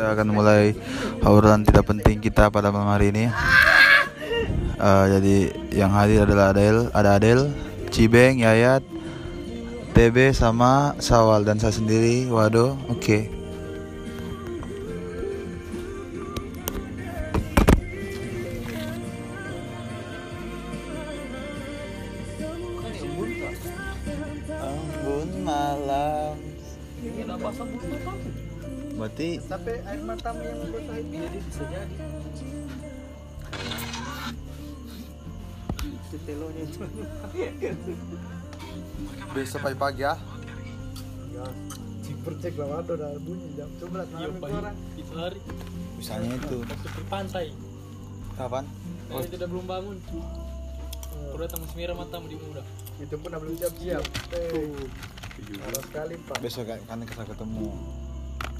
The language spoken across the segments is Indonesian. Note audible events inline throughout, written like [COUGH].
kita akan mulai obrolan tidak penting kita pada malam hari ini. Eh, jadi yang hadir adalah Adel, ada Adel, Cibeng, Yayat, TB sama Sawal dan saya sendiri. Waduh, oke. Ambon bisa jadi. Tetelonya itu. besok pagi-pagi ya. Ya, ciper cek lah waduh udah bunyi jam 11 malam itu orang. itu hari Misalnya itu. waktu ke pantai Kapan? oh. tidak belum bangun udah tamu semira matamu di muda Itu pun belum siap-siap. Eh, parah sekali pak. Besok kan kan kita ketemu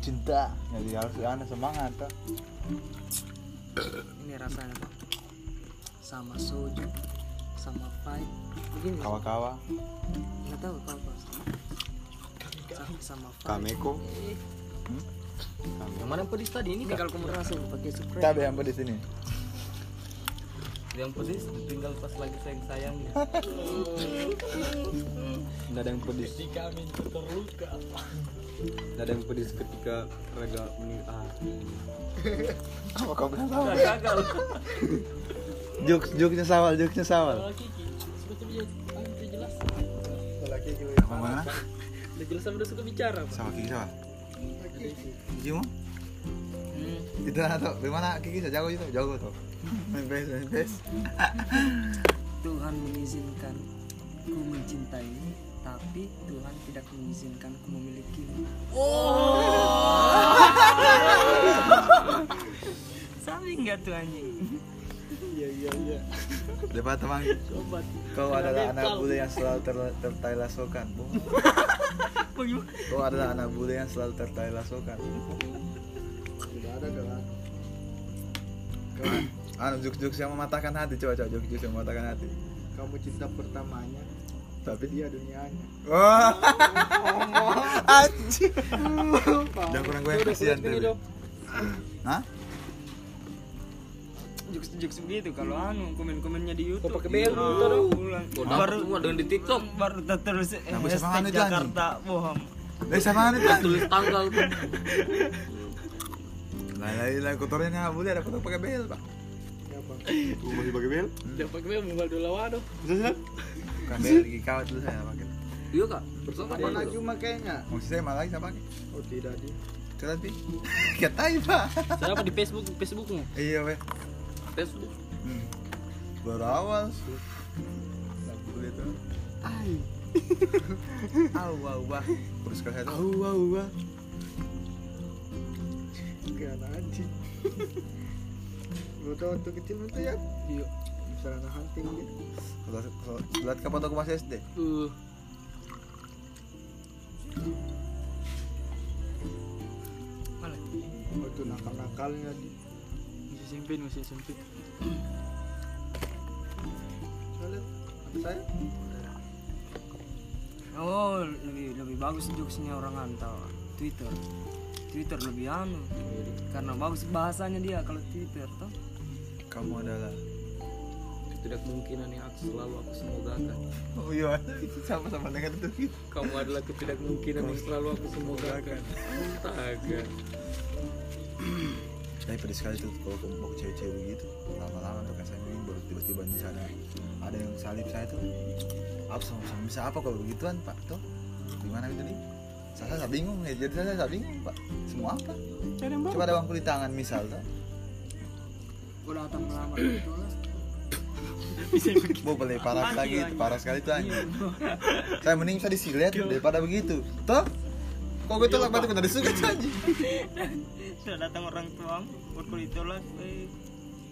cinta. Jadi harus ada semangat. Toh. Ini rasanya pak. Sama soju sama fight begini Kawa-kawa. nggak tahu kau apa sama, sama fight Kameko. yang mana pedis tadi? Ini ini kalau kamu rasa pakai spray Kita yang di sini. yang pedis tinggal pas lagi sayang sayangnya [LAUGHS] Enggak ada yang pedis. itu terluka Tidak ada yang pedis ketika raga meninggal. Ah, [LAUGHS] Apa kau bilang sawal? gagal Jokes, jokesnya sawal, jokesnya sawal. kiki tuh jelas Lagi. Apa mana? udah jelas sama udah suka bicara. Sama Kiki sawal. Kiki mau? hmm. Itu atau bagaimana Kiki saya jago itu, jago tuh. [LAUGHS] Main base, main base. Tuhan mengizinkan ku mencintai tapi Tuhan tidak mengizinkan ku memiliki [LAUGHS] Sabi nggak tuh anjing Iya iya iya. Depan teman, sobat kau adalah anak bule yang selalu ter tertai lasokan. [LAUGHS] Kau adalah anak bule yang selalu tertai lasokan. Tidak ada kan. Anu jokes-jokes yang mematahkan hati, coba coba jokes-jokes yang mematahkan hati. Kamu cinta pertamanya, tapi dia dunianya. Wah, anjing. Jangan kurang gue yang kasihan tuh. Hah? jokes-jokes begitu kalau anu komen-komennya di YouTube pakai BL Oh, tuh, dong. ulang. baru semua dengan di TikTok baru ter- terus eh, Nah, bisa hashtag. Jakarta bohong Eh sama nih tuh. tulis tanggal Lah lah lah kotornya nggak boleh ada kotor pakai bel pak. Ya masih pakai bel. dia pakai BL mobile dulu waduh Bukan lagi kawat dulu saya pakai. iya kak bersama Kapan lagi makainya? Mau saya malah saya pakai. Oh tidak di. Coba pi. Katai pak. saya apa di Facebook Facebookmu Iya weh. Facebook Hmm. Baru awal. Boleh tuh. Ay. Wah. Terus. [LAUGHS] Au au au. Kayak anak anjing. Lu tahu [LAUGHS] waktu kecil itu ya? iya Bisa anak hunting gitu. Lihat kapan aku masih SD. uh Mana? Oh itu nakal-nakalnya di. masih SMP nih, masih SMP Saya lihat apa saya? Oh, lebih lebih bagus jokesnya orang antau Twitter. Twitter lebih anu. Karena bagus bahasanya dia kalau Twitter toh. Kamu adalah. Ketidakmungkinan yang aku selalu aku semogakan. Oh iya. [LAUGHS] Sama-sama dengan itu. kamu adalah ketidakmungkinan yang selalu aku semogakan. Astaga Tapi pedis sekali tuh kalau kamu mau cewek-cewek begitu lama-lama tuh kan saya ingin baru tiba-tiba di sana. Ada yang salib saya tuh aku sama sama bisa apa kalau begituan pak? Tuh gimana itu nih? Saya, saya bingung ya jadi saya, saya bingung pak. Semua apa? Coba ada bangku di tangan misal tuh Gua datang melamar itu lah. [LAUGHS] mau beli parah lagi itu parah sekali tuh anjing. Saya mending bisa disilet daripada begitu. Toh? Kok gue tolak batu kena disuka tuh anjing? [LAUGHS] Sudah datang orang tua, berkulit tolak. Eh,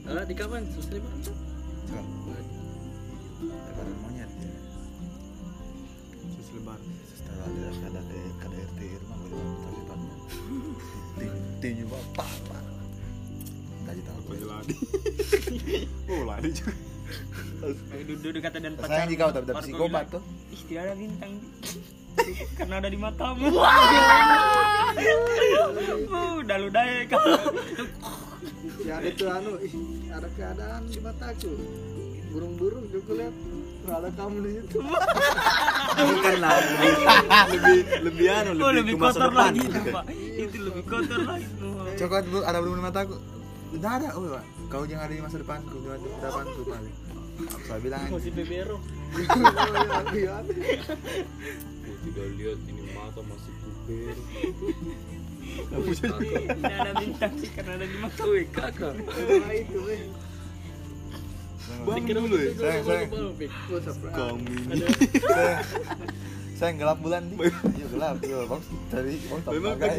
ah di kapan? Susah banget coba daripada monyet ya. Lebar. setelah ada ada ada KDRT rumah gue tapi pak tinju bapak pak tadi tahu Apa ladi? Oh ladi juga. Duduk kata dan jika tapi Baru tapi gua psikopat tuh. Ih, tidak ada bintang. [LAUGHS] karena ada di matamu. Udah ludai kau ya ada tuh anu ada keadaan di mataku. Burung-burung juga lihat ada kamu di situ. [LAUGHS] Bukan lah lebih lebih lebih anu oh lebih, lebih ke masa kotor lagi itu itu lebih kotor lagi. Coklat ada belum di mataku? Tidak ada, oh pak. Kau jangan ada di masa depanku, di masa depanku paling. Aku saya bilang. Masih bebero. Tidak lihat ini mata masih puber. ini ada bintang sih karena ada di mata Wih kakak. Itu weh bang dulu ya Sayang, sayang. Gua surprise. kami Saya, saya gelap bulan nih. Iya gelap, iya bang. Dari oh tak pakai.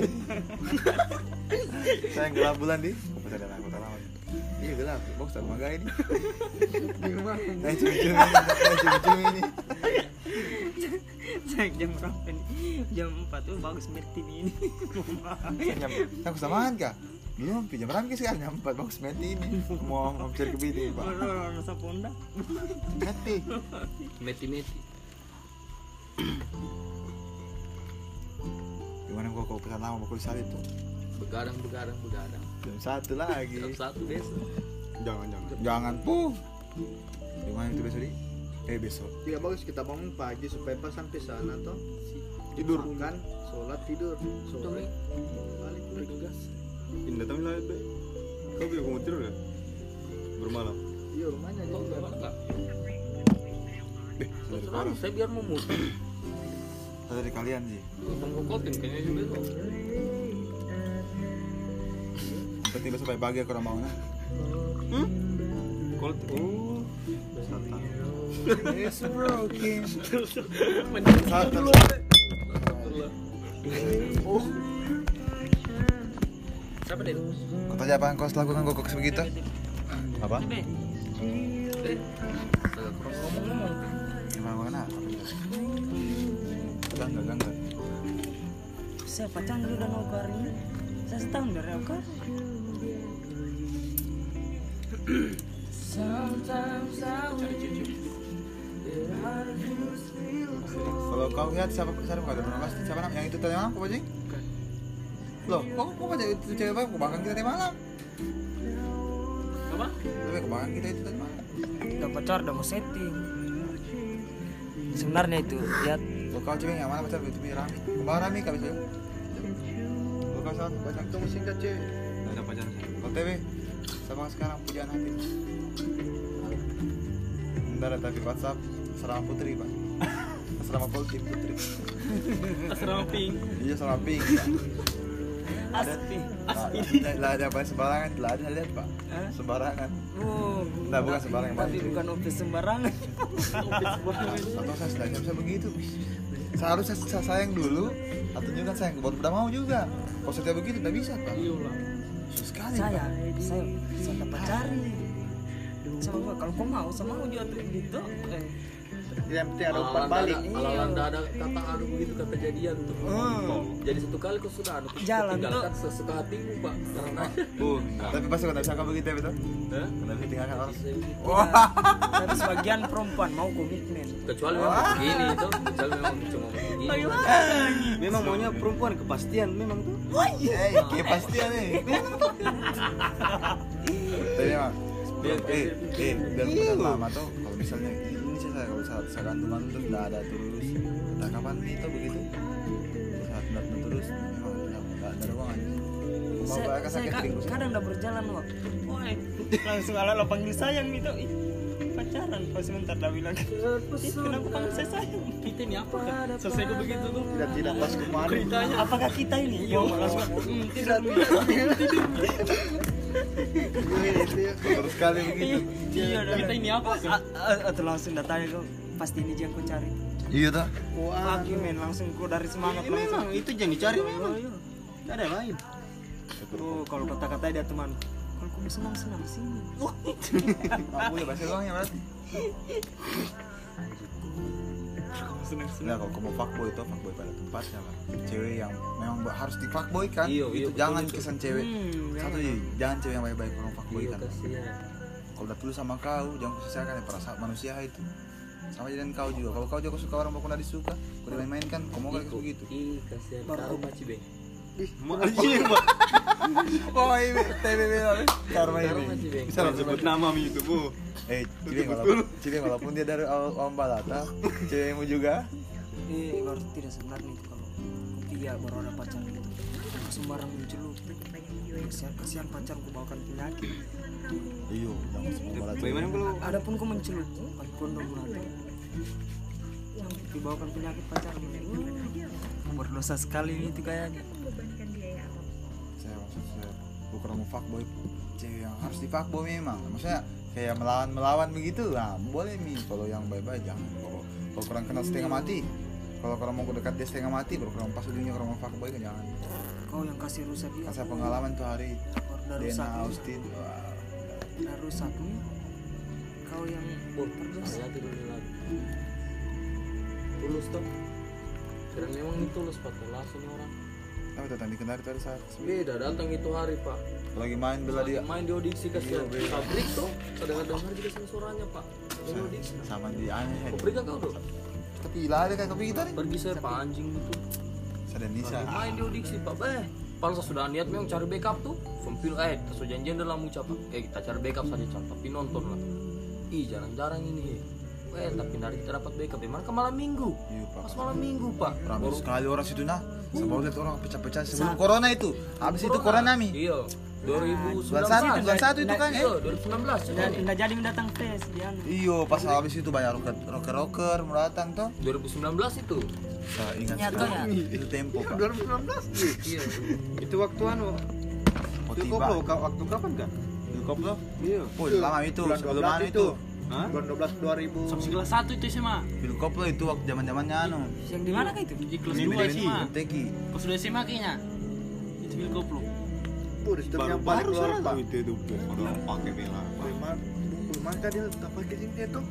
Saya gelap bulan nih. Lama. Iya gelap, box tak pakai ini. Gimana? [LAUGHS] Eh cumi-cumi ini, eh cumi-cumi ini. Sayang, [LAUGHS] jam berapa nih jam 4 tuh bagus Martini ini Saya nyam, aku samaan kah? Belum, jam berapa sih sekarang? Jam 4 box meti ini. Mau mau cari kepiting pak. rasa ponda Meti. Meti meti. Gimana kau kau pesan lama bakul salib tuh? Begadang begadang begadang. Jam satu lagi. Jam satu besok. jangan jangan Jangan puh. Gimana itu besok di? Eh besok. Tidak bagus kita bangun pagi supaya pas sampai sana toh tidur makan, sholat tidur, sore balik lagi. Bergegas. indah tapi lah be kau bilang kamu tidur ya bermalam Iya rumahnya? Eh, dari Terserah orang. saya biar mau muter. Dari kalian sih. Bang kokotin kayaknya juga. Penting besok pagi aku orang bangun. kalau oh It's broken. Mending Satu. Siapa deh? Kau tanya apa yang kau lakukan kau kok begitu? Apa? Gimana mana? Gangga gangga. saya pacaran udah mau ini saya setahun dari aku Kalau kau lihat siapa siapa kau ada pernah pasti siapa nama yang itu tadi malam kau bajing? Loh, kok kok baca itu cewek apa? Kau kita tadi malam. Apa? Tapi kau kita itu tadi malam. udah pacar udah mau setting sebenarnya itu lihat Kalau kau cewek yang mana pacar itu Rami. Kau Rami kau bisa. Kalau kau salah baca Kamu singkat cewek. ada pacaran saya Kalau TV sama sekarang pujaan hati. Bentar tapi WhatsApp Asrama Putri pak. Asrama Poltim Putri. Asrama pink. Iya sama Pink. Pak. Ada lah, lah ada apa sembarangan, lah ada lihat pak. Sembarangan. oh Nah bukan sembarangan tapi Pak. bukan office sembarangan Atau saya tidak bisa begitu. Seharusnya saya sayang dulu atau juga sayang baru udah mau juga. Kalau setiap begitu tidak bisa pak. Iya sekali saya pak. saya saya tak pacari sama kalau kau mau sama mau juga tuh gitu. Eh Yang penting ada umpan balik. Kalau anda ada kata anu begitu kata jadian tuh. Jadi satu kali kau sudah anu Jalan. tinggalkan sesuka hatimu pak. Karena Uh, tapi pasti kau tidak bisa kau begitu ya betul. Tidak bisa tinggalkan orang. Tapi sebagian perempuan mau komitmen. Kecuali memang begini itu kecuali memang cuma begini. Memang maunya perempuan kepastian memang tuh. Eh, kepastian nih. Tapi emang, eh, eh, biar pesan lama tuh, kalau misalnya saat saya gantungan terus nggak ada terus, entah kapan nih tuh begitu, saat nggak ada terus, memang nggak ada ruangan. Mau saya, saya sakit ka- kadang udah berjalan waktu Woi, langsung ala lo panggil sayang gitu. Ih, pacaran. Pas sebentar dah bilang. "Ih, kenapa panggil saya sayang? Kita ini apa? Kan selesai kok begitu tuh. Tidak tidak pas kemarin. ceritanya apakah kita ini? Yo langsung hmm, tidak Iya, itu ya. Terus sekali begitu. iya dah. kita ini apa atau langsung datanya kau pasti ini yang kau cari Iya tuh. Wah, pagi men langsung kau dari semangat langsung memang itu jangan dicari memang Oh, iya. ada yang lain Oh, kalau kata-kata dia teman kalau kau senang senang sini [LAUGHS] Aku ya bahasa doang ya berarti. [LAUGHS] seneng Nah, kalau kamu fuckboy itu fuckboy pada tempatnya lah. Cewek yang memang harus di fuckboy kan. Iya, iya, itu jangan betul. kesan cewek. Hmm, Satu jangan. ji, jangan cewek yang baik-baik orang fuckboy iya kan. kasihan Kalau udah tulus sama kau, jangan kau sisakan ya perasaan manusia itu. sama jadi kau juga kalau kau juga suka orang pokoknya disuka kau dimain-main kan kau mau kayak gitu ih kasihan Baru- karma cibeng Anjing, Pak. oh ini TBB karma Karma, Cibeng. bisa langsung sebut nama mi itu, Bu. eh Cibeng walaupun Cibeng walaupun dia dari awal balata cewekmu juga. Eh baru tidak sebenarnya itu kalau dia baru ada pacar gitu. Sembarang mencelup kasihan kasihan pacar ku bawakan penyakit iyo jangan semua balata. Bagaimana kalau ada pun ku mencelup pakai kondom nanti. Yang dibawakan penyakit pacar berdosa sekali itu kayaknya saya maksud bukan mau fuckboy. Cewek yang harus di fuckboy memang. Maksudnya kayak melawan melawan begitu nah boleh mi. Kalau yang bye bye jangan. Kalau kalau kurang kenal setengah mati. Kalau kurang mau dekat dia setengah mati baru kurang pas ujungnya kurang mau fuckboy kan jangan. Kau yang kasih rusak dia. Masa pengalaman tuh hari. Dena rusak Austin. Udah rusak nih kau yang Bor, saya tidur lagi. Tulus toh. Kira memang ini tulus pak, langsung nih orang. Apa tuh tadi kendari tadi saat Beda datang itu hari pak. lagi main bela dia main di audiksi kasihan. Iya. Pabrik toh. Kadang dengar juga suaranya pak. Di audiksi. sama di aneh Pabrik kan kau tuh. tapi lah ada kayak kopi kita nih Pergi saya pak anjing gitu. saya dan Nisa main di audiksi pak. Eh, Palsa sudah niat memang cari backup tuh. Sempil eh, kita sudah janjian dalam ucap. Eh kita cari backup saja Cap. tapi nonton lah. Ih jarang-jarang ini. Eh tapi dari kita dapat backup. Di mana ke malam minggu? iya pak Pas malam minggu pak. ramai sekali orang situ nah sebelum lihat orang pecah-pecah sebelum corona itu. Habis itu corona. mi. Iya. 2019. bulan satu bulan satu itu kan Iya, eh 2019. tidak tidak jadi mendatang tes dia iyo pas habis itu banyak rocker rocker rocker mau datang toh. 2019 itu. saya ingat Nyata sekali. itu tempo pak. 2019 Iya. itu waktu anu itu tiba. koplo waktu kapan kan Itu koplo? Iya. Oh lama itu sebelum 12 anu itu. Hah? bulan 12 2000 kelas satu itu SMA Bil koplo itu waktu zaman zamannya anu yang di mana kah itu di kelas ini dua ini SMA Teki kelas dua SMA kayaknya itu bil koplo Bu, di situ baru yang paling baru keluar pak itu itu orang pakai bela kan dia tak pakai sini tuh.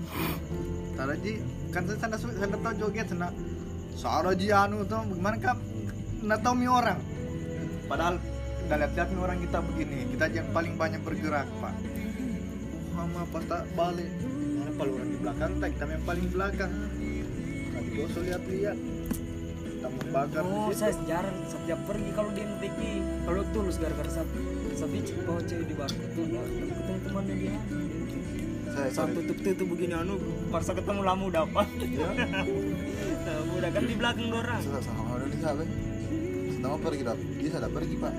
Taraji kan saya sana sana tahu joget sana. Soalnya ji anu tuh gimana kan? Nggak tahu mi orang. Padahal udah lihat-lihat mi orang kita begini. Kita yang paling banyak bergerak pak. Muhammad pas tak balik. Mana kalau orang di belakang tak kita yang paling belakang. Tadi gosok lihat-lihat. Kita membakar di oh saya jarang setiap pergi. Kalau di MTQ kalau tulus gara-gara sapi sapi bawa cewek di bar itu ketemu temannya dia. Saya sorry. tutup tutup begini anu pas ketemu lama udah apa ya. [LAUGHS] Nah, udah kan di belakang dorang saya sama orang be sama pergi dah dia sudah pergi pak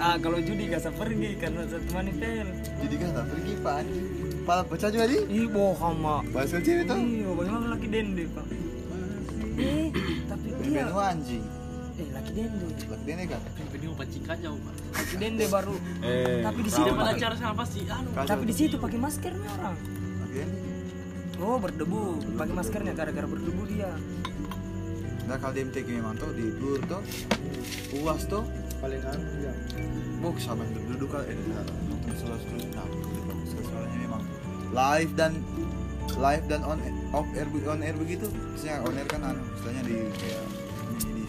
ah kalau judi gak usah pergi karena saya temani pel jadi sudah pergi pak. Anjing pala pecah juga di ih bohong mak. Bahasa cewek tuh iya bagaimana laki dende pak. Eh tapi dia Benu anjing. Eh laki dende. Lagi dia kan? Ini mau pacikan jauh pak. Laki dende baru. Eh tapi di situ pada cara sama pasti anu tapi di situ pakai masker nih orang. Lagi ini oh berdebu. Pakai maskernya gara-gara berdebu dia di MTQ memang tuh di blur tuh puas tuh paling anu ya. Bok sama duduk kan eh nonton selalu terus nah soalnya memang live dan live dan on off air on air begitu misalnya on air kan anu istilahnya di kayak ini di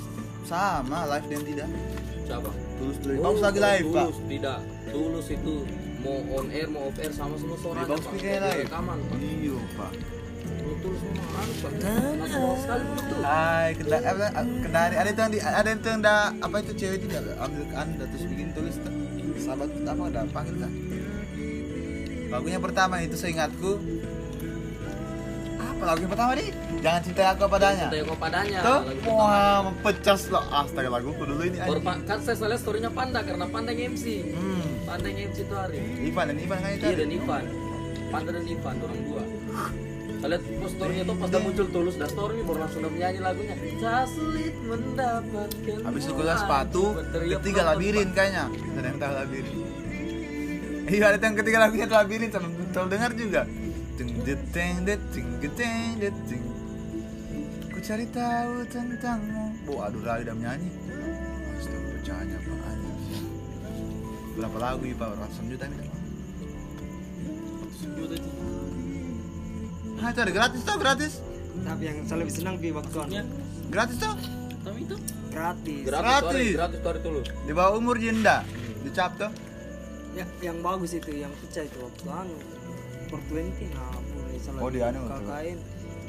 sama live dan tidak Siapa? tulus lebih bagus lagi live pak tulus, tidak. Tulus itu mau on air mau off air sama semua suaranya. Lebih bagus Pak. Jadi live Rekaman. Pak. iya pak Begitu. Hai, kendari, apa, ada itu yang di, ada itu yang da, apa itu cewek itu dia ambil ke anda terus bikin tulis tuh. sahabat apa udah panggil kan? Lagunya pertama itu seingatku apa lagu yang pertama nih? Jangan cintai aku padanya. Kita yang padanya. Tuh, pertama. wah, mempecas loh. Astaga laguku dulu ini. Pak, kan saya lihat storynya Panda karena Panda yang MC. Hmm, Panda yang MC itu hari. Ivan dan Ivan kan itu. Iya dan Ivan. Panda dan Ivan orang dua. Lihat post storynya tuh pas udah muncul tulus dan story baru langsung udah menyanyi lagunya. Tak sulit mendapatkan. Habis itu kelas sepatu, ketiga labirin kayaknya. Ada yang tahu labirin. Iya ada yang ketiga lagunya itu labirin sama tahu dengar juga. Ding det ding det ding det ding det ding. Ku cari tahu tentangmu. Bu, aduh Rai udah menyanyi. Astaga pecahnya pak anjing. Berapa lagu ya pak? Ratusan juta ini. juta itu Hah itu ada gratis tuh gratis. tapi yang saya lebih senang di waktu anu. Ya Gratis tuh. tapi itu gratis. Gratis, Gratis. gratis tuh hari tulus. Di bawah umur jenda. Dicap tuh. ya, yang bagus itu yang pecah itu waktu anu. For 20 nah boleh salah Oh, di anu, KKN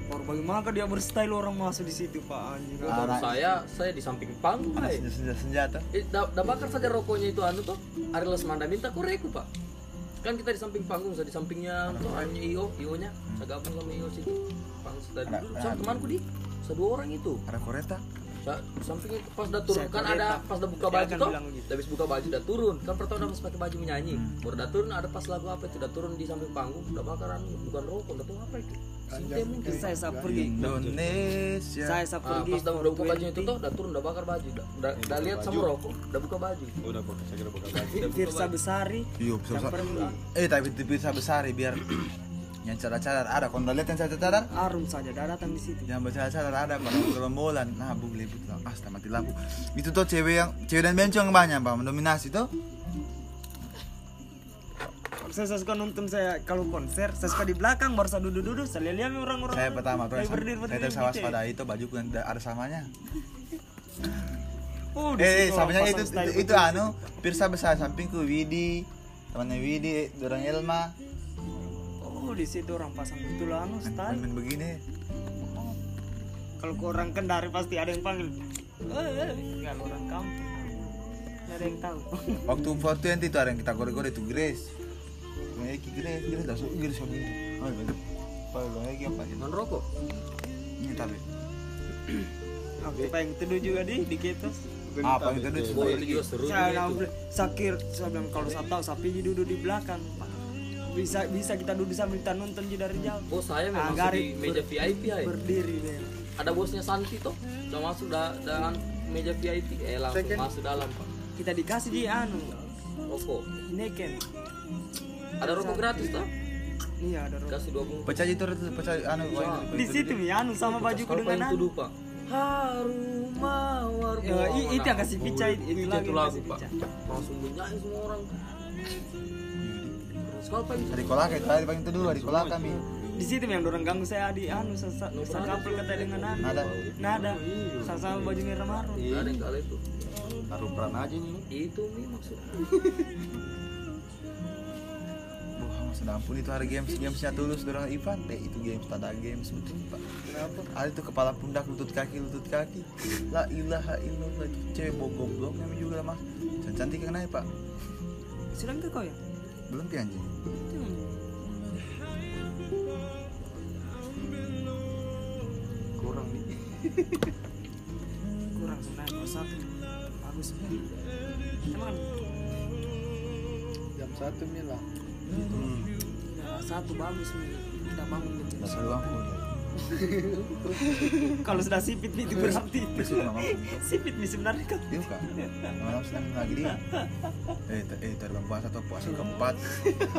Baru bagaimana dia berstyle orang masuk di situ pak? Anjing. Kalau Anak- saya saya di samping panggung senjata senjata Eh, da, da bakar saja rokoknya itu anu tuh Ari Lesmanda minta koreku pak kan kita di samping panggung di sampingnya tuh hanya io io nya saya gabung sama io situ panggung Ada- dulu sama temanku di saya dua orang itu. Ada koreta. Sampingnya pas udah turun. Kan ada pas udah buka baju tuh habis buka baju udah turun. Kan pertama udah pas pakai baju menyanyi. Hmm. baru udah turun ada pas lagu apa itu udah turun di samping panggung. Udah bakaran bukan rokok udah tahu apa itu Sinte mungkin saya saat pergi Indonesia saya saat Ah, pergi pas udah, udah buka bajunya itu tuh udah turun udah bakar baju udah udah, udah lihat sama rokok udah buka baju Oh, udah pakai saya kira pakai baju. buka Firsa. Besari Iya, bisa. pernah Eh, tapi di pizza besar ya, biar [CLEARS THROAT] yang cadar-cadar ada. Kalau udah lihat yang cadar-cadar, Arum saja dah datang di situ yang bercadar-cadar ada pada gerombolan. Nah, bu lebih. Ah, sudah mati lampu. Itu tuh cewek yang cewek dan bencong yang banyak, Pak, mendominasi tuh. Saya, saya suka nonton saya kalau konser saya suka di belakang baru saya duduk-duduk saya lihat orang-orang Saya pertama tuh saya berdiri saya berdiri terus gitu ya. waspada itu baju yang ada samanya. [LAUGHS] oh, Eh, eh samanya orang itu itu, itu anu, Pirsa besar sampingku Widi, temannya Widi, dorang Elma, oh di situ orang pasang betul anu style main begini. kalau ke orang kendari pasti ada yang panggil eh, eh. kalau orang kampung nggak ada yang tahu Waktu 420 itu ada yang kita gore-gore itu Grace. Bang Eki Grace, Grace dah suka Grace sama itu. Oh, betul. Pak Bang Eki apa gitu? non rokok Ini tapi aku pengen teduh juga di di kitos apa itu oh itu juga seru saya juga sakir saya bilang kalau saya tahu sapi duduk di belakang? Bisa bisa kita duduk sambil kita nonton di dari jauh. Oh saya memang Agar di meja VIP ya. berdiri deh ada bosnya Santi tuh udah masuk dah dengan meja VIP eh langsung masuk dalam pak. Kita dikasih di anu rokok. Neken ada rokok gratis tuh iya ada rokok. kasih dua bungkus. Pecah itu itu pecah anu di situ nih anu sama bajuku dengan anu pak harum mawar Ya, i- itu yang kasih pica, itu itu lagi lagu pak. langsung menyanyi semua orang. Sekali pak dari kolaka itu tadi paling itu dulu di kolaka mi di situ yang orang ganggu saya di anu saya kapal kata dengan anu ada. Nada. Sama sama baju merah marun ada yang kali itu. Taruh peran aja nih. itu nih maksudnya [LAUGHS] Wah, sudah ampun itu hari games gamesnya tulus dorang Ivan. Deh itu games tak ada games betul pak. Kenapa? Ada itu kepala pundak lutut kaki lutut kaki. La ilaha illallah itu cewek bawa goblok namanya juga lah mas. Dan cantik yang naik pak. Sudah ke kau ya? Belum pi anjing. Kurang nih. [LAUGHS] kurang sebenarnya satu. Bagus emang jam satu nih Nah, satu bagus nih kita bangun aku [LAUGHS] kalau sudah sipit itu berarti mau sipit nih sebenarnya kan Iya kak, malam senang lagi dia. Eh, eh terbang puasa atau puasa keempat.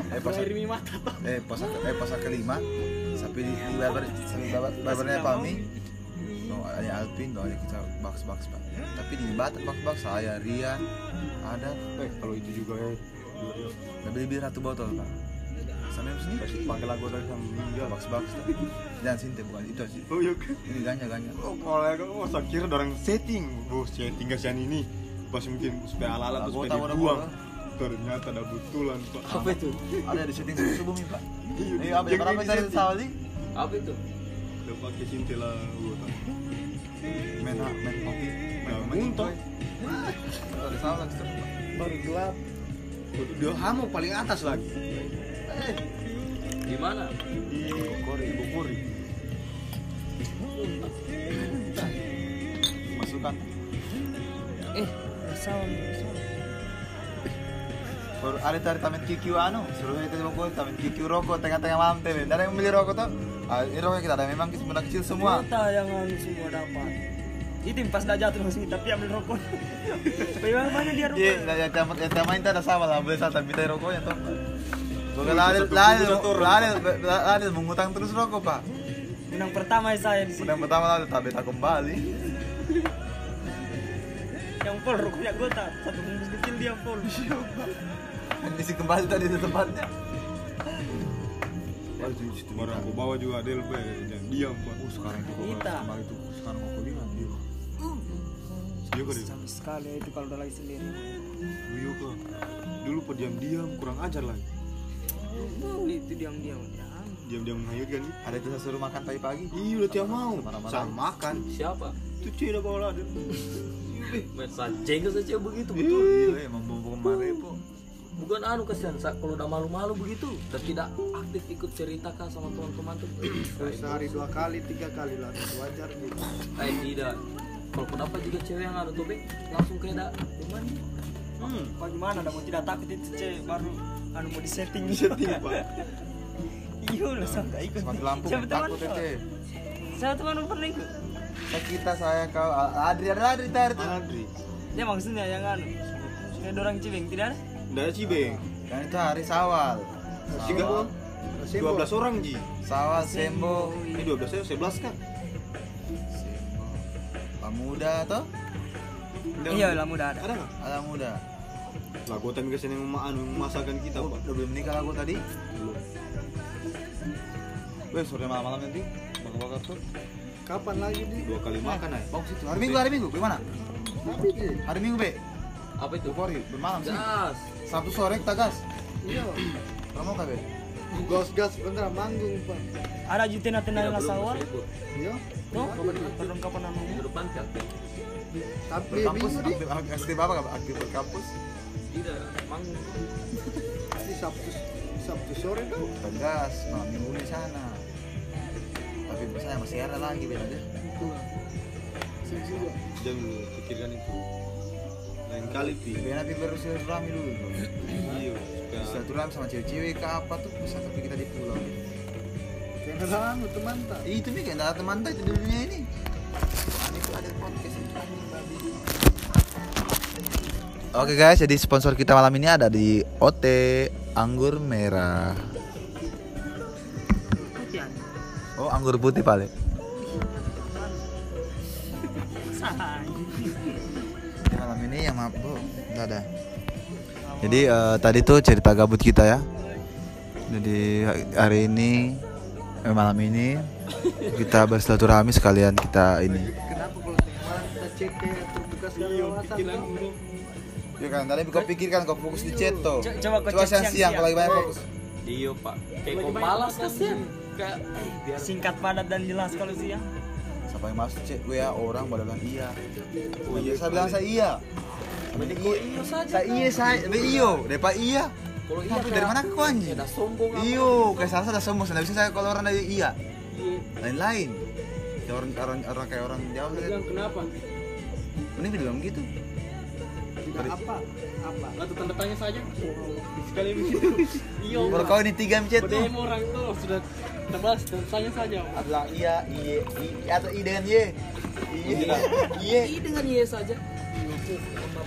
Eh puasa, Air mata eh puasa, eh puasa kelima. Sampai di, di barber, sampai barber, barbernya Pami. No, ada Alvin, no, ada kita box box pak. Tapi di Batak box box saya Rian ada. Eh, kalau itu juga ya. Udah beli beli satu botol pak. Sampai sini Kasih pakai lagu dari sama ya box box. Jangan sinte bukan itu sih. Oh iya. Ini ganja ganja. Oh, kalau aku oh, saya kira orang setting. Oh, setting kasihan ini. Pas mungkin supaya tuh Botak, supaya botak, dibuang. Ternyata ada betulan, Pak. apa itu Ada di syuting subuh nih pak. Iya, Eh apa yang berapa ini tadi setting. Sawali? apa itu Udah pakai cintila gua. Main main kopi. Nah, muntah. Ada salah terus. baru gelap dia hamu paling atas lagi eh di mana Di Bogori, Bogori. Masukkan. eh bersama Baru ada tadi taman QQ anu, suruh itu rokok, taman QQ rokok tengah-tengah malam teh. Ada yang beli rokok tuh. Ah, ini rokok kita ada memang kita kecil semua. Kota yang anu semua dapat itu yang pas dah jatuh langsung tapi ambil rokok [LAUGHS] bagaimana mana dia rokok Iya, ya taman ya taman itu ada sama lah, beli satu minta rokoknya tuh. Bukan lari, lari, lari, lari, mengutang terus rokok pak. menang pertama saya di sini Udah pertama lalu tapi tak kembali. [LAUGHS] yang pol rokoknya gue tak satu bungkus kecil dia pol [LAUGHS] Isi kembali tadi di tempatnya. Barang aku bawa juga jangan diam, Pak. Oh, sekarang itu kok kembali itu Iya kan sama sekali itu kalau udah lagi sendiri Iya kan. Dulu pediam diam kurang ajar lagi. itu diam-diam diam-diam menghanyutkan nih Ada itu saya suruh makan pagi-pagi. iya udah tiap mau saya makan Siapa? itu cewek udah bawa lada Masa jengkel saja begitu betul. Iya, emang bumbu kemarin po. Bukan anu kasihan Sa, kalau udah malu-malu begitu dan tidak aktif ikut cerita kah sama teman-teman tuh. Sehari dua kali tiga kali lah wajar gitu Eh tidak. Kalau kau dapat juga cewek yang ada topeng langsung kayak dak cuman hmm Pak gimana dah mau tidak takut itu cewek baru anu mau disetting [LAUGHS] setting pak Iya lah sampai ikut. Mati lampu Siapa teman? Saya teman pernah ikut. Saya kita saya kau Adri ada Adri tadi tuh. Adri Dia maksudnya yang anu kayak orang cibeng tidak ada? Nggak ada cibeng Kan itu hari Sawal. tiga Sawal, dua belas orang ji Sawal Sembo. ini dua belas saya sebelas kan. Pemuda toh? Iya lah mudah ada. ada nggak Ada muda. lah gue tapi ke sini mema- anu, memasakkan kita Oh, pak udah belum nikah aku tadi. belum Weh, sore malam-malam nanti bakar-bakar tuh. kapan lagi di dua kali makan aja Bagus itu. Hari Minggu, hari Minggu. Di Hari Minggu, Be. apa itu? Bukori, bermalam sih. Sabtu sore kita gas. iya Kamu kah, Be? Gas gas bener manggung pak Ada sawah. masih ikut. iya Tuh, perlengkapan anu. Minggu depan tapi di aktif, apa? berkampus. Tidak, manggung. di sabtu sabtu sore kan Kita gas, malam minggu di sana. Tapi misalnya masih ada lagi, Be. Nanti. jangan dulu pikirkan itu lain kali pi Be, nanti bersilaturahmi dulu. bro. iya Silaturahmi sama cewek-cewek ke apa tuh bisa tapi kita di pulau. jangan anu teman tak Ih, itu nih kayak nggak ada teman tuh itu di dunia ini. Ini tuh ada podcast itu anjing, babi. Oke guys, jadi sponsor kita malam ini ada di OT Anggur Merah. Oh, anggur putih paling. Malam ini yang maaf bu, ada. Jadi eh, tadi tuh cerita gabut kita ya. Jadi hari ini, eh, malam ini kita bersilaturahmi sekalian kita ini. kenapa kalau malam kita cek kayak terbuka segala wawasan tuh? Ya kan, tadi kau pikirkan kau fokus di chat tuh. Co- coba kau Coba siang-siang siang-siang. kalau lagi banyak fokus. Iya pak. Kayak kau malas kasihan. Kayak Singkat padat dan jelas kalau sih ya. Siapa yang masuk chat gue ya orang pada bilang iya. Oh iya, saya bilang saya iya. Iya, iyo saja. saya iya saya, iyo, depa iya. Kalau iya dari mana kau anjing? Ada sombong apa? Iyo, kayak salah ada sombong. Tidak bisa saya kalau orang dari iya. Iya. Lain-lain. Kayak orang orang orang kayak orang jauh kan. Bilang kenapa? Ini bilang gitu. Apa apa Atau tanda tanya saja. [LAUGHS] Sekali begitu. [LAUGHS] Iya. Kalau kau ini tiga chat tuh. Pada orang tuh sudah tebas tanda tanya saja. Ada bilang iya, iya, iya atau i dengan ye. Iya, iya. I dengan Y saja.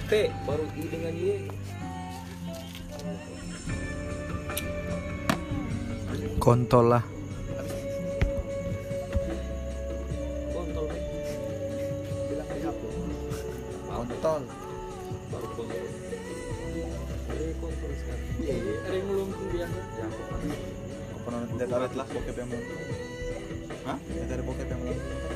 P baru I dengan Y. Kontol lah. Kontol bilang Kontol. Baru kontol. Kontol sekarang. Iya, ada yang biasa. Ya, aku kan. Kau pernah lihat ada lah bokep yang melengkung? Hah? Lihat ada bokep yang melengkung?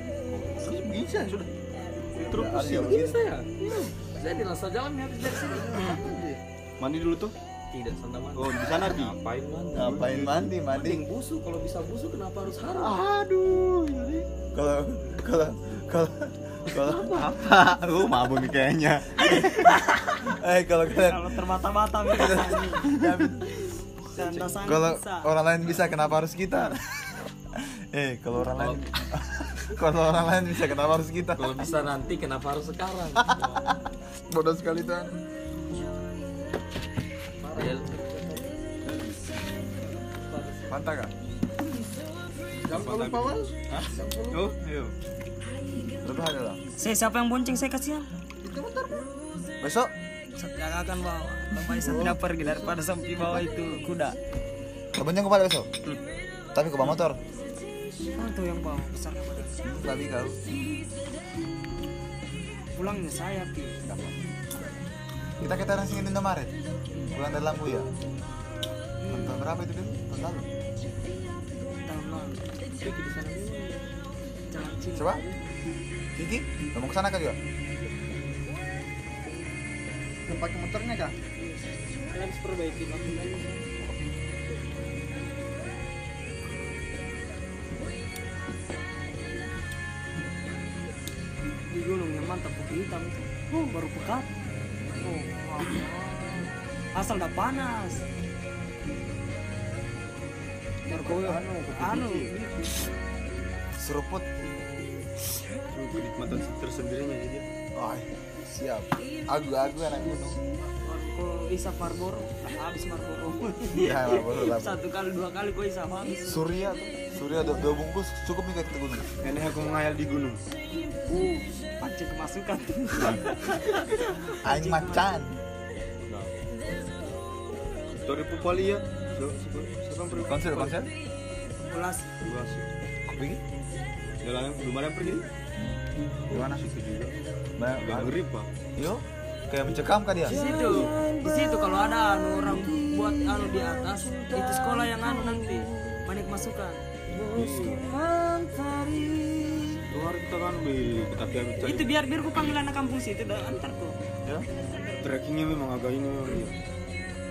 bisa sudah Terus ada yang Begini begini. saya. Jadi langsung jalan habis dari sini. mandi dulu tuh Tidak sandal mandi. oh di sana pi Ngapain mandi? Ngapain mandi mandi? Mending busu kalau bisa busu kenapa harus haram? aduh ini Kalau kalau kalau kalau apa lu mabuk nih kayaknya [LAUGHS] eh kalau kalian Kalau sang kalau orang lain bisa kenapa harus kita? eh kalau orang lain kalau orang lain bisa kenapa harus kita? Kalau bisa nanti kenapa harus sekarang? [LAUGHS] Bodoh sekali tuh. Ya, Mantap kan? jam puluh pawan oh ayo Berapa ada lah? Saya siapa yang bonceng saya kasihan. Besok Yang akan bawa. Lebih saya tidak pergi daripada sampai bawa itu kuda. Kebanyakan kepala besok. tapi ke bawa motor Mana tuh yang bawa besar mana? babi kau Pulangnya saya pi. kita kita nasi di Indomaret bulan dalam bu ya tahun berapa itu kan tahun lalu Tahun lalu. Pergi di sana dulu. Jalan Cina. coba Kiki mau ke sana kan juga Yang pakai motornya kah? Harus perbaiki waktu hitam itu. Oh, baru pekat. Oh, wah. asal dah panas. Baru kopi anu, anu. seruput kenikmatan tersendirinya jadi oh siap agu agu anak gunung Kau isap Marlboro, habis Marlboro. iya baru lah Satu kali dua kali kau isap habis. Surya tuh Surya dua, dua bungkus cukup nih kayak kita gunung Nenek aku mengayal di gunung Uh, pancing kemasukan. aing macan Tori Pupali ya pergi? konser konser Ulas Ulas. pergi Udah lama belum ada yang pergi di mana Situ juga Ba- Agak ba- ngeri pak yo kayak mencekam kan dia? Di situ, di situ kalau ada anu orang buat anu di atas, itu sekolah yang anu nanti. Banyak masukan. Luar kita kan Tapi aku cari Itu biar biar ku panggil anak kampung situ dan antar tuh. ya Trekkingnya memang agak ini memang dia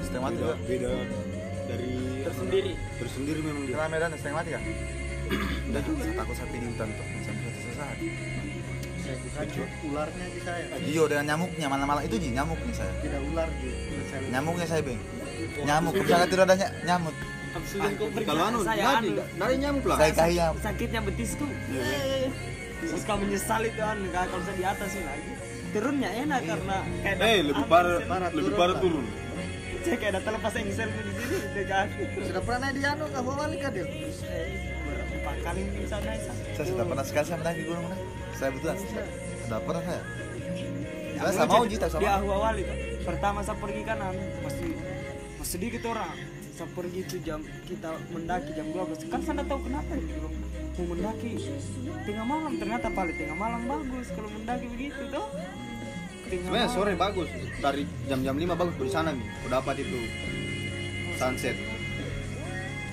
setengah mati Beda, juga beda dari Tersendiri. Tersendiri memang dia Kena medan setengah mati kan udah saya takut sapi di hutan tuh sampai Saya bukan ularnya di saya. Iyo dengan nyamuknya malam-malam itu ji nyamuk nih saya Tidak ular gitu. Saya nyamuknya saya beng nyamuk misalnya tidak ada ny- nyamuk itu pergi. Kalau anu, Saya anu. nggak ada nyamuk lah saya kahiyam Sakitnya betisku. Terus kamu menyesal itu anu nggak kalau saya di atas sih lagi. Turunnya enak karena kayak Eh lebih parah, parah, lebih parah turun Saya kayak ada terlepas yang sel di sini dekat. Sudah pernah di anu kah bawa wali kah dia? Berapa kali di sana saya sudah pernah sekali saya mendaki gunung nah. saya betulan sudah pernah saya saya sama uji tak Di sama Ahu awal itu. Pertama saya pergi kanan masih masih sedikit orang. Saya pergi itu jam kita mendaki jam 12. Kan saya nggak tahu kenapa ya, mau mendaki. Tengah malam ternyata paling tengah malam bagus kalau mendaki begitu tuh. Sebenarnya sore bagus. Dari jam-jam 5 bagus di sana nih. Aku dapat itu Sunset.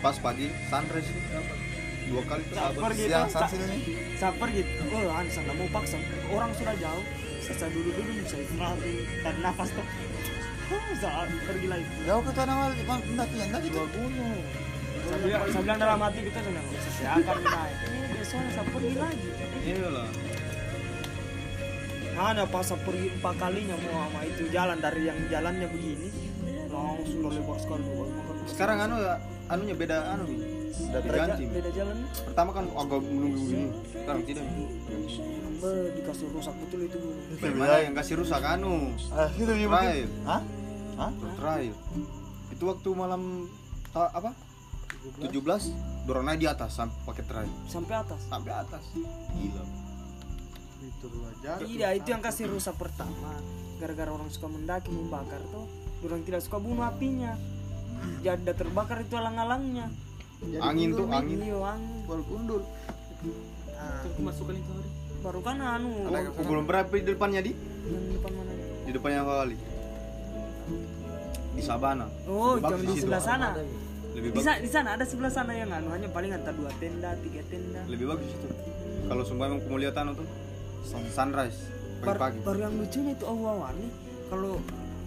Pas pagi sunrise. Dua kali siang tuh, saya- sansil ini. saya pergi oh nggak mau paksa. Orang sudah jauh. Saya, duduk dulu saya istirahat. Dulu tarik nafas tuh saya pergi lagi jauh ke tanah wali mendaki yang tadi tuh Gunung. saya bilang, dalam hati kita saya akan naik ini besoknya saya pergi lagi Iya lah mana pas saya pergi empat kalinya mau sama itu jalan dari yang jalannya begini langsung udah lebar sekali Sekarang anu ya Anunya beda anu udah Diganti beda jalan Pertama kan agak menunggu begini Sekarang tidak Be, dikasih rusak betul itu Bagaimana yang kasih rusak anu. Ah itu mungkin hah hah? Terakhir. Itu waktu malam ta- Apa? 17 Dorong naik di atas sampai pakai trail sampai atas? Sampai atas. Gila. Itu dua jam. Iya itu yang kasih rusak pertama. Gara-gara orang suka mendaki membakar tuh. Orang tidak suka bunuh apinya. Jadi udah terbakar itu alang-alangnya. Jadi Angin tuh angin. Iya angin. Bal gundul. Nah, masukkan itu hari. Baru kan anu. Aku belum berapa di depannya di? Yang depan mana? Di depannya kali Di Sabana. Oh jam di sebelah sana. Lebih di, bagus. sa- di sana ada sebelah sana yang anu Hanya paling antar dua tenda, tiga tenda. Lebih bagus itu. Kalau sumpah emang mau lihat anu tuh sun- Sunrise Pagi-pagi. Baru yang lucunya itu awan nih. Kalau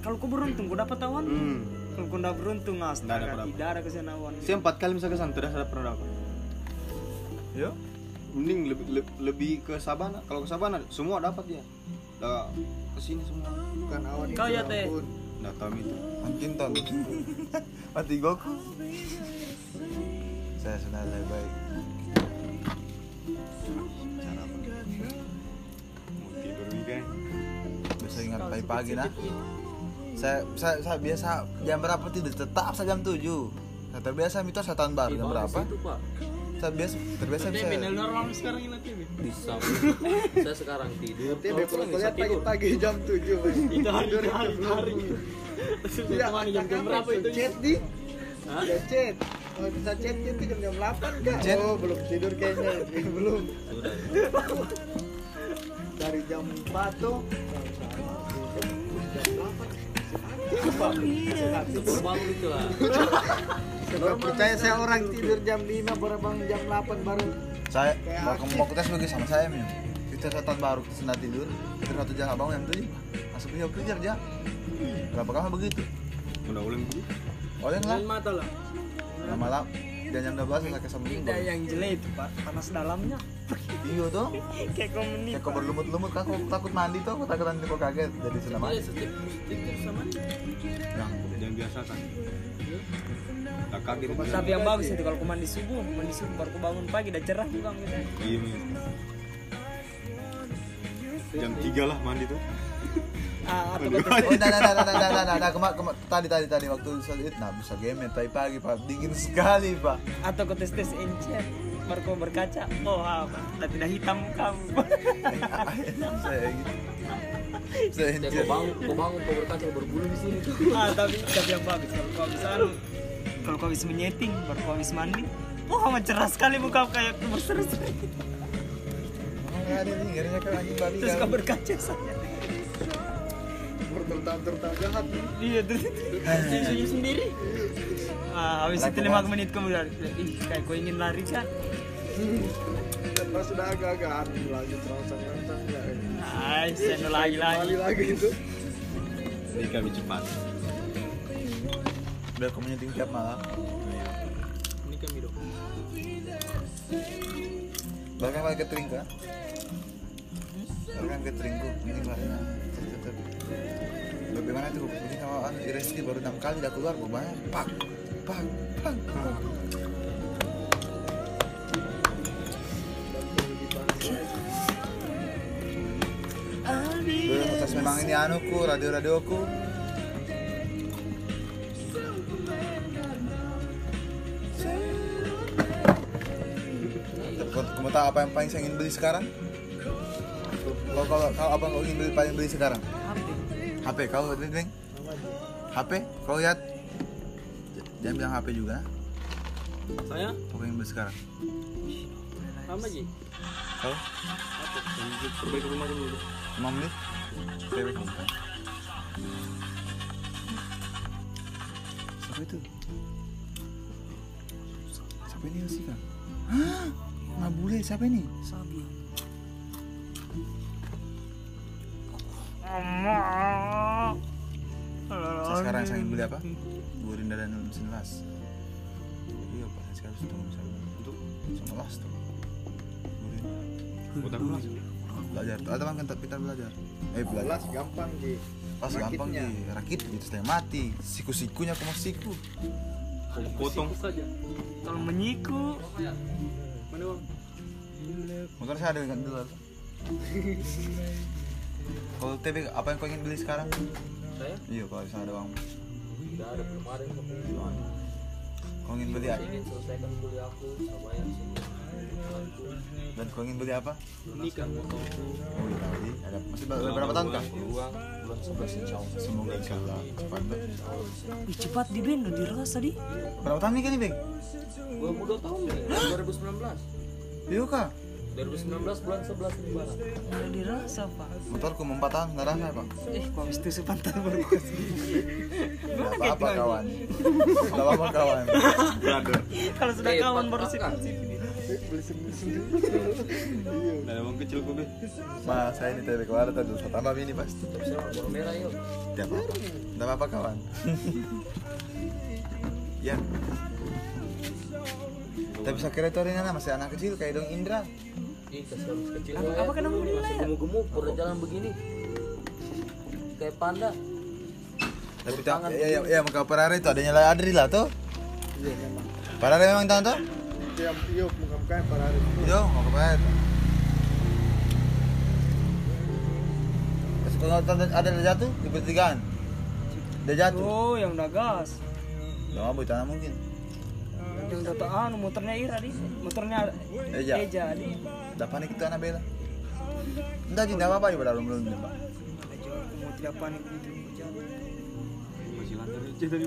kalau kau beruntung kau dapat awan? Hmm. Kalau kau tidak beruntung astaga dapat. tidak ada ke sana awan. Saya empat kali misalnya ke sana Tidak ada pernah dapat. Yo Mending lebih, lebih, lebih ke Sabana. Kalau ke Sabana semua dapat dia Udah ke sini semua. Bukan awan Kau itu, ya, Teh? Tahu itu. Mungkin ton [LAUGHS] mati goku. Saya sudah lebih baik. Cara apa? Mau tidur weekend bisa ingat pagi-pagi nah saya, saya, saya biasa jam berapa tidur? Tetap saya jam 7 saya terbiasa mitos saya tahun baru. Jam berapa? saya biasa terbiasa Tapi benar orang sekarang ini. Bisa. [LAUGHS] Saya sekarang tidur. Bisa lihat tidur. pagi-pagi jam 7 Bang. Itu hari Tidur hari hari. Iya, Teman jam jam berapa itu? Chat di. Hah? Ya chat. Oh, bisa chat itu jam jam 8 kan? Chat? Oh, belum tidur kayaknya. belum. Sudah. Dari jam 4 tuh. Sebelum bangun itu lah. Sebab percaya saya orang tidur jam 5 baru bangun jam 8 baru saya mau aktif. mau tes lagi sama saya min kita setan baru kita sudah tidur terus satu jam abang yang tujuh masuk dia kerja aja berapa kali begitu? Udah ulang oleh lah. Main mata lah. lama-lama dan jam 12 sampai ke sambil Tidak yang jelek itu pak, panas dalamnya. iya tuh [LAUGHS] Kayak komunik. kayak kau berlumut-lumut kan? Aku takut mandi tuh aku takut nanti kau kaget. Jadi sudah mandi yang biasa kan kaget Tapi yang bagus itu kalau kau mandi subuh, mandi subuh baru kau bangun pagi udah cerah juga gitu. iya Mi. jam 3 lah mandi tuh. Ah, atau kau oh nah nah nah nah nah nah nah nah kema, kema, tadi tadi tadi waktu saat nah bisa game tapi pagi pak. Dingin sekali pak. Atau kau tes tes encer baru kau berkaca oh apa dan tidak hitam kamu saya gitu saya bangun, kau bangun, kau berkaca berbulu di sini. ah tapi tapi yang bagus kalau kau bisa anu, kalau kau bisa menyeting baru kau habis mandi wah amat cerah sekali muka kau kayak babi terus kan. kau berkaca saja tertahan-tertahan jahat. iya terus sendiri. ah habis itu lima menit kemudian ih kayak kau ingin lari kan pas sudah agak-agak anu lagi terangsang-terangsang ya. Ay, seno lagi lagi Kembali lagi itu. ini kami cepat udah aku menyeting tiap malam. Ini kan biro. bahkan pakai catering kan bahkan cateringku ini pak bagaimana tuh? Ini sama anu Reski baru enam kali udah keluar gue banyak. Pak. Pak. Pak. Atas memang ini anuku radio kamu tahu apa yang paling saya ingin beli sekarang? Kalau kalau kalau apa yang kau ingin beli paling beli sekarang? HP. Kau lihat Deng? HP? Kau lihat? Jangan bilang HP juga. Saya Apa yang beli sekarang? sama Ji. Kau? Apa? Perbaiki rumah dulu. Menit? Cewek kamu kan? Siapa itu? Siapa ini sih kan? Nggak boleh, siapa ini? Sabi. Saya sekarang saya ingin beli apa? Gurinda dan mesin las. Iya pak, saya sekarang sudah bisa untuk sama las tuh. Gurinda. utang lah Belajar. Tuh, ada kan kita belajar. Eh belajar. Kelas gampang Ji. Pas gampang di rakit gitu setengah mati. Siku-sikunya aku mau siku. potong saja. Kalau menyiku, Mana bang? Motor saya ada dengan dulu. Kalau TV apa yang kau ingin beli sekarang? Saya Iya kalau misalnya ada uang. tidak ada kemarin kebutuhan. Kau ingin beli apa? Ingin selesaikan kuliah aku, saya bayar semua. Aku Dan kau ingin beli apa? Nikah motorku. Oh iya tadi ada masih ber- berapa tahun kah? uang bulan 11 insya Allah. Semoga insyaallah cepat. Ih, cepat di bendo dirasa di. Berapa tahun nih kan nih Bang? 22 tahun nih, 2019. Iya kah? 2019 bulan 11 di? Udah dirasa, Pak. empat tahun enggak Pak. Eh, kok sepantar [LAUGHS] apa-apa, kawan. Enggak apa-apa, kawan. Kalau sudah kawan baru sih. Nah emang mas saya ini tadi keluar tadi tambah ini pas merah yuk. Tidak apa apa tidak apa kawan. [LAUGHS] Ya. Tapi saya kira itu masih anak kecil kayak dong Indra. Ih, kecil. Apa- ya. apa kena mobil Masih ya? gemuk-gemuk, udah jalan begini. Kayak panda. Tapi tak, ya, ya, ya, muka Parare itu adanya lah Adri lah tuh. Iya memang. Parare memang tahu tuh? Pada hari itu. Yo, mau ke Parare. Terus kalau ada ada yang jatuh di pertigaan. Dia jatuh. Oh, yang udah gas. Udah mabuk tanah mungkin. Yang tahu anu motornya Ira di. Motornya Eja. Eja di. Udah panik itu anak bela. Enggak, tidak apa-apa ya belum belum Pak. Aku mau tidak panik gitu. masih lancar aja tadi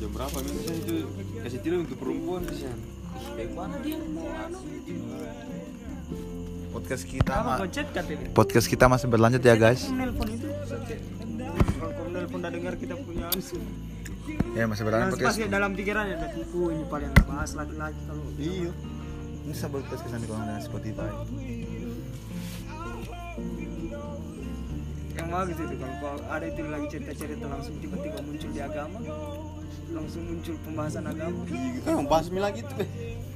jam berapa misalnya itu kasih tidur untuk perempuan di sana Dari mana dia mau anu? podcast kita Apa ma- podcast kita masih berlanjut ya guys nelpon itu. Nelpon udah dengar kita punya. Ya masih Nah, podcast. pasti dalam pikirannya ada tipu ini paling bahas laki-laki kalau iya. Ini sahabat podcast kesan kalau dengan Spotify. Yang bagus itu kalau ada itu lagi cerita-cerita langsung tiba-tiba muncul di agama langsung muncul pembahasan agama. Kan bahas lagi tuh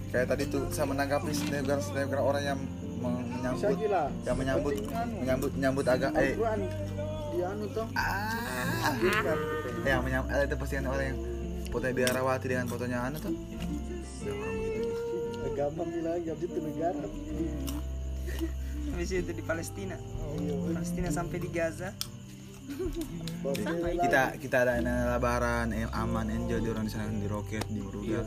kayak tadi tuh saya menanggapi snapgram snapgram orang yang men- menyambut yang menyambut anu. menyambut menyambut agak eh. Al-Quran di anu toh. ah. Yang menyambut ada itu postingan orang yang foto biarawati dengan fotonya anu tuh. Agama lagi abis itu negara. habis itu di Palestina. Palestina sampai di Gaza. Kita kita ada yang lebaran aman enjoy di orang di sana di roket di Uruga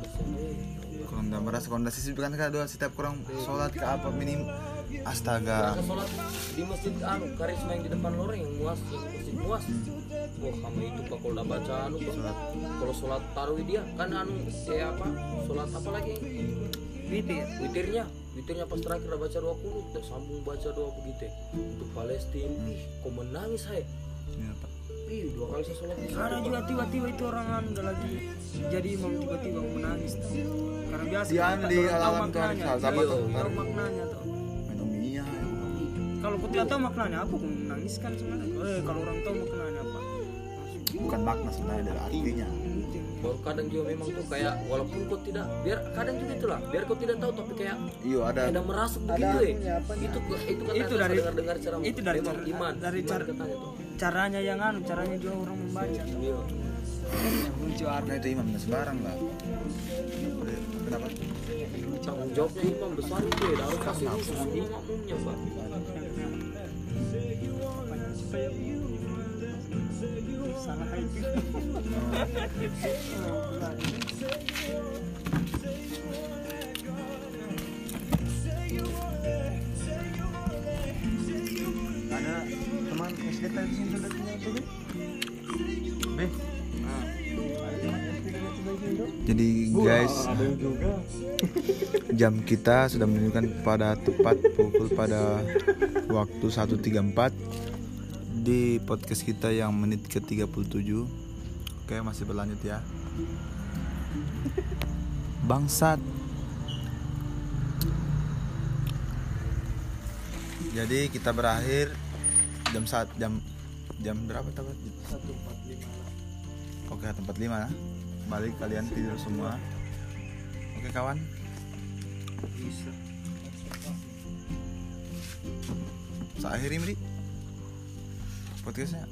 kalau nggak merasa kalau nggak sih kan dua setiap kurang sholat ke apa minim astaga. Sholat di masjid anu karisma yang di depan loreng yang muas yang masjid muas wah kamu itu pak kalau udah baca anu kok kalau sholat taruh dia kan anu kayak apa sholat apa lagi? Witir. Witirnya witirnya pas terakhir udah baca dua puluh udah sambung baca doa begitu. Untuk Palestina ih kok menangis saya Iya, Pak. ih dua kali saya sholat ada juga tiba-tiba itu orang anu udah lagi jadi imam tiba-tiba menangis tuh. karena biasa Di kita anu, di tuh, maknanya. Sama Iya, tuh. tahu maknanya tuh iya kalau kau tidak tahu maknanya apa kau menangis kan sebenarnya. Eh kalau orang tahu maknanya bukan makna sebenarnya dari artinya. Baru kadang juga memang tuh kayak walaupun kau tidak biar kadang juga itulah biar kau tidak tahu tapi kayak iya ada. ada merasuk Ada begitu ya itu itu kan Itu dari- dengar dengar cara itu dari memang cara- iman dari iman cara- katanya tuh. caranya yang anu caranya juga orang membaca. Iya. Nah itu imam nggak sembarang lah. Kenapa? Tanggung jawabnya imam besar itu ya harus kasih khusus makmumnya pak salah itu Ada teman SD tadi sini? Sudah punya itu itu. jadi guys jam kita sudah menunjukkan pada tepat pukul pada waktu 1.34 di podcast kita yang menit ke 37 oke masih berlanjut ya. [LAUGHS] Bangsat. Jadi kita berakhir jam saat jam jam berapa tabat oke tempat lima balik kalian tidur semua. Oke kawan. Saya akhiri Mri podcastnya